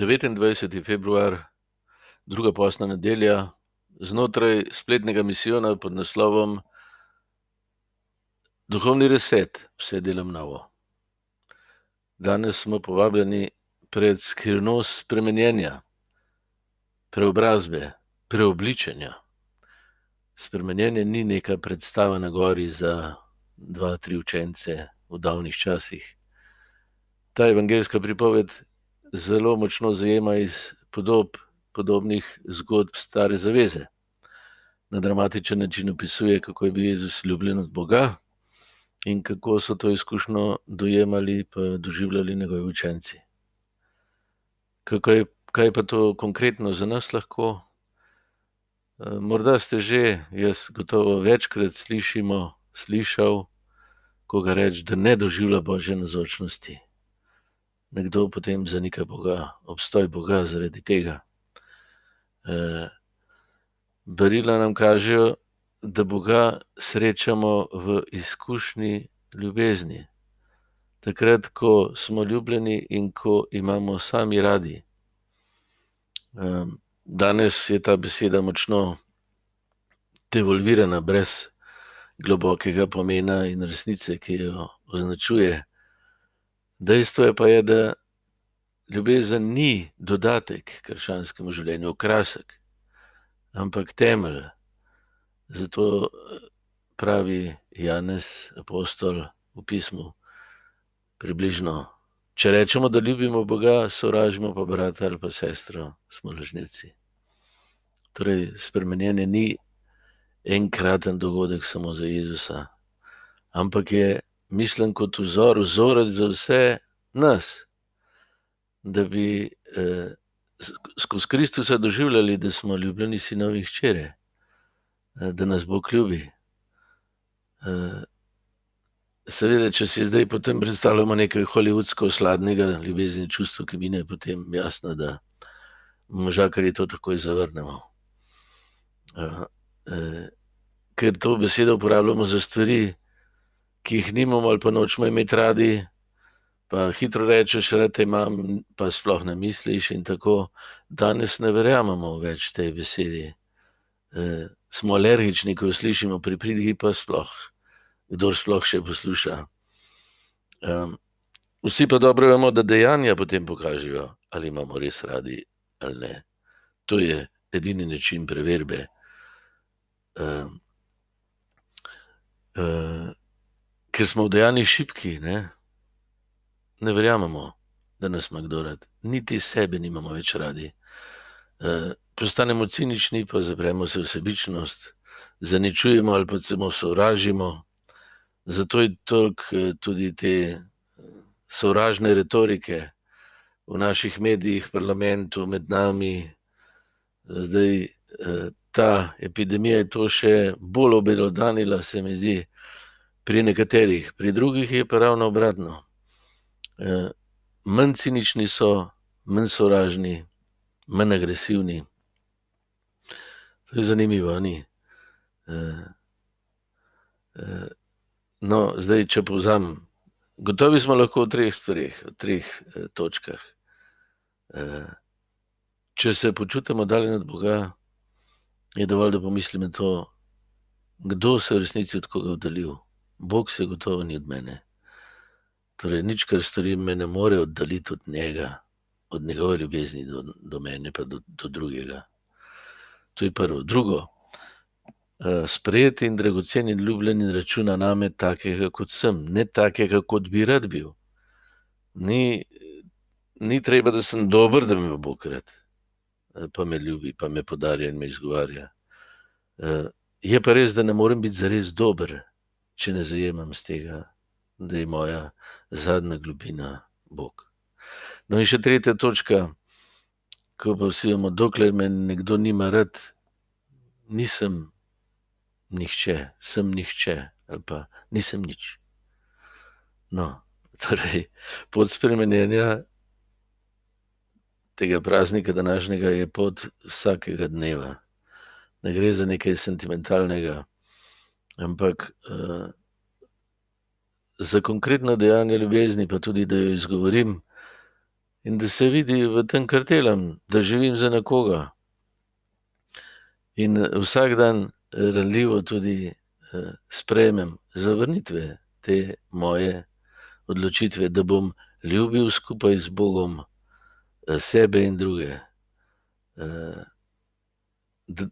29. februar, druga posna nedelja, znotraj spletnega misijona pod naslovom Duhovni reset, vse delam novo. Danes smo povabljeni pred skrivnost spremenjenja, preobrazbe, preobličenja. Spremenjenje ni neka predstava na gori za dva, tri učence v davnih časih. Ta evangeljska pripoved zelo močno zajema iz podob, podobnih zgodb Stare Zaveze. Na dramatičen način opisuje, kako je bil Jezus ljubljen od Boga in kako so to izkušnjo dojemali in doživljali njegovi učenci. Je, kaj pa to konkretno za nas lahko? Morda ste že, jaz gotovo večkrat slišimo, slišal, koga reči, da ne doživlja božje nazočnosti nekdo potem zanika Boga, obstoj Boga zaradi tega. Darila nam kažejo, da Boga srečamo v izkušnji ljubezni. Takrat, ko smo ljubljeni in ko imamo sami radi. Danes je ta beseda močno devolvirana, brez globokega pomena in resnice, ki jo označuje. Dejstvo je pa, je, da ljubezen ni dodatek krščanskemu življenju, okrasek, ampak temelj. Zato pravi Janez, apostol v pismu, približno: če rečemo, da ljubimo Boga, sovražimo pa brata ali pa sestro, smo lažnivci. Torej, spremenjenje ni enkraten dogodek samo za Jezusa, ampak je mišljen kot vzor, vzorec za vse nas, da bi eh, skozi Kristusa doživljali, da smo ljubljeni sinovi in hčere, eh, da nas Bog ljubi. Eh, seveda, če si zdaj potem predstavljamo nekaj holivudsko sladnega ljubezni čustva, ki mine, potem jasno, da možakar je to takoj zavrnemo. Eh, eh, ker to besedo uporabljamo za stvari, ki jih nimamo ali pa nočemo imeti radi, pa hitro rečeš, da te imam, pa sploh ne misliš. In tako danes ne verjamemo več tej besedi. E, smo alergični, ko jo slišimo, pri pridigi pa sploh, kdo sploh še posluša. E, vsi pa dobro vemo, da dejanja potem pokažejo, ali imamo res radi ali ne. To je edini način preverbe. E, e, ker smo v dejanjih šipki, ne, ne verjamemo, da nas ima kdo rad, niti sebe nimamo več radi. E, postanemo cinični, pa zapremo se v sebičnost, zaničujemo ali pa celo sovražimo. Zato je toliko e, tudi te e, sovražne retorike v naših medijih, parlamentu, med nami. Zdaj, ta epidemija je to še bolj obelodanila, se mi zdi, pri nekaterih, pri drugih je pa ravno obratno. E, manj cinični so, manj sovražni, manj agresivni. To je zanimivo, ni. E, e, no, zdaj, če povzamem, gotovi smo lahko v treh stvarih, v treh točkah. Če se počutimo daljni od Boga, je dovolj, da pomislimo to, kdo se je v resnici od koga oddaljil. Bog se gotovo ni od mene. Torej, nič, kar storim, me ne more oddaljiti od njega, od njegove ljubezni do, do mene, pa do, do drugega. To je prvo. Drugo, eh, sprejeti in dragoceni in ljubljeni računa name, takega kot sem, ne takega, kot bi rad bil. Ni, ni treba, da sem dober, da me bo krat, eh, pa me ljubi, pa me podarja in me izgovarja. Eh, je pa res, da ne morem biti zares dober če ne zajemam z tega, da je moja zadnja globina Bog. No, in še tretja točka, ko pa vsi imamo, dokler me nekdo nima rad, nisem nihče, sem nihče ali pa nisem nič. No, torej, pot spremenjenja tega praznika današnjega je pot vsakega dneva. Ne gre za nekaj sentimentalnega. Ampak uh, za konkretno dejanje ljubezni, pa tudi da jo izgovorim, in da se vidi v tem, kar delam, da živim za nekoga. In vsak dan ranljivo tudi sprejmem zavrnitve te moje odločitve, da bom ljubil skupaj z Bogom sebe in druge.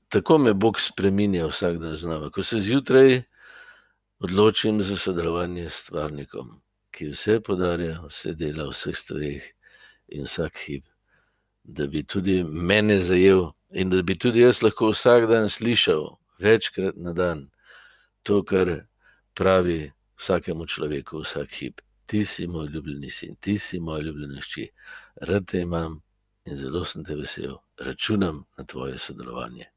Tako me Bog spreminja vsak dan znova, ko se zjutraj odločim za sodelovanje s stvarnikom, ki vse podarja, vse dela v vseh stvareh in vsak hip, da bi tudi mene zajel in da bi tudi jaz lahko vsak dan slišal, večkrat na dan, to, kar pravi vsakemu človeku vsak hip: "Ti si moj ljubljeni sin, ti si moja ljubljena hči, rad te imam in zelo sem te vesel, računam na tvoje sodelovanje."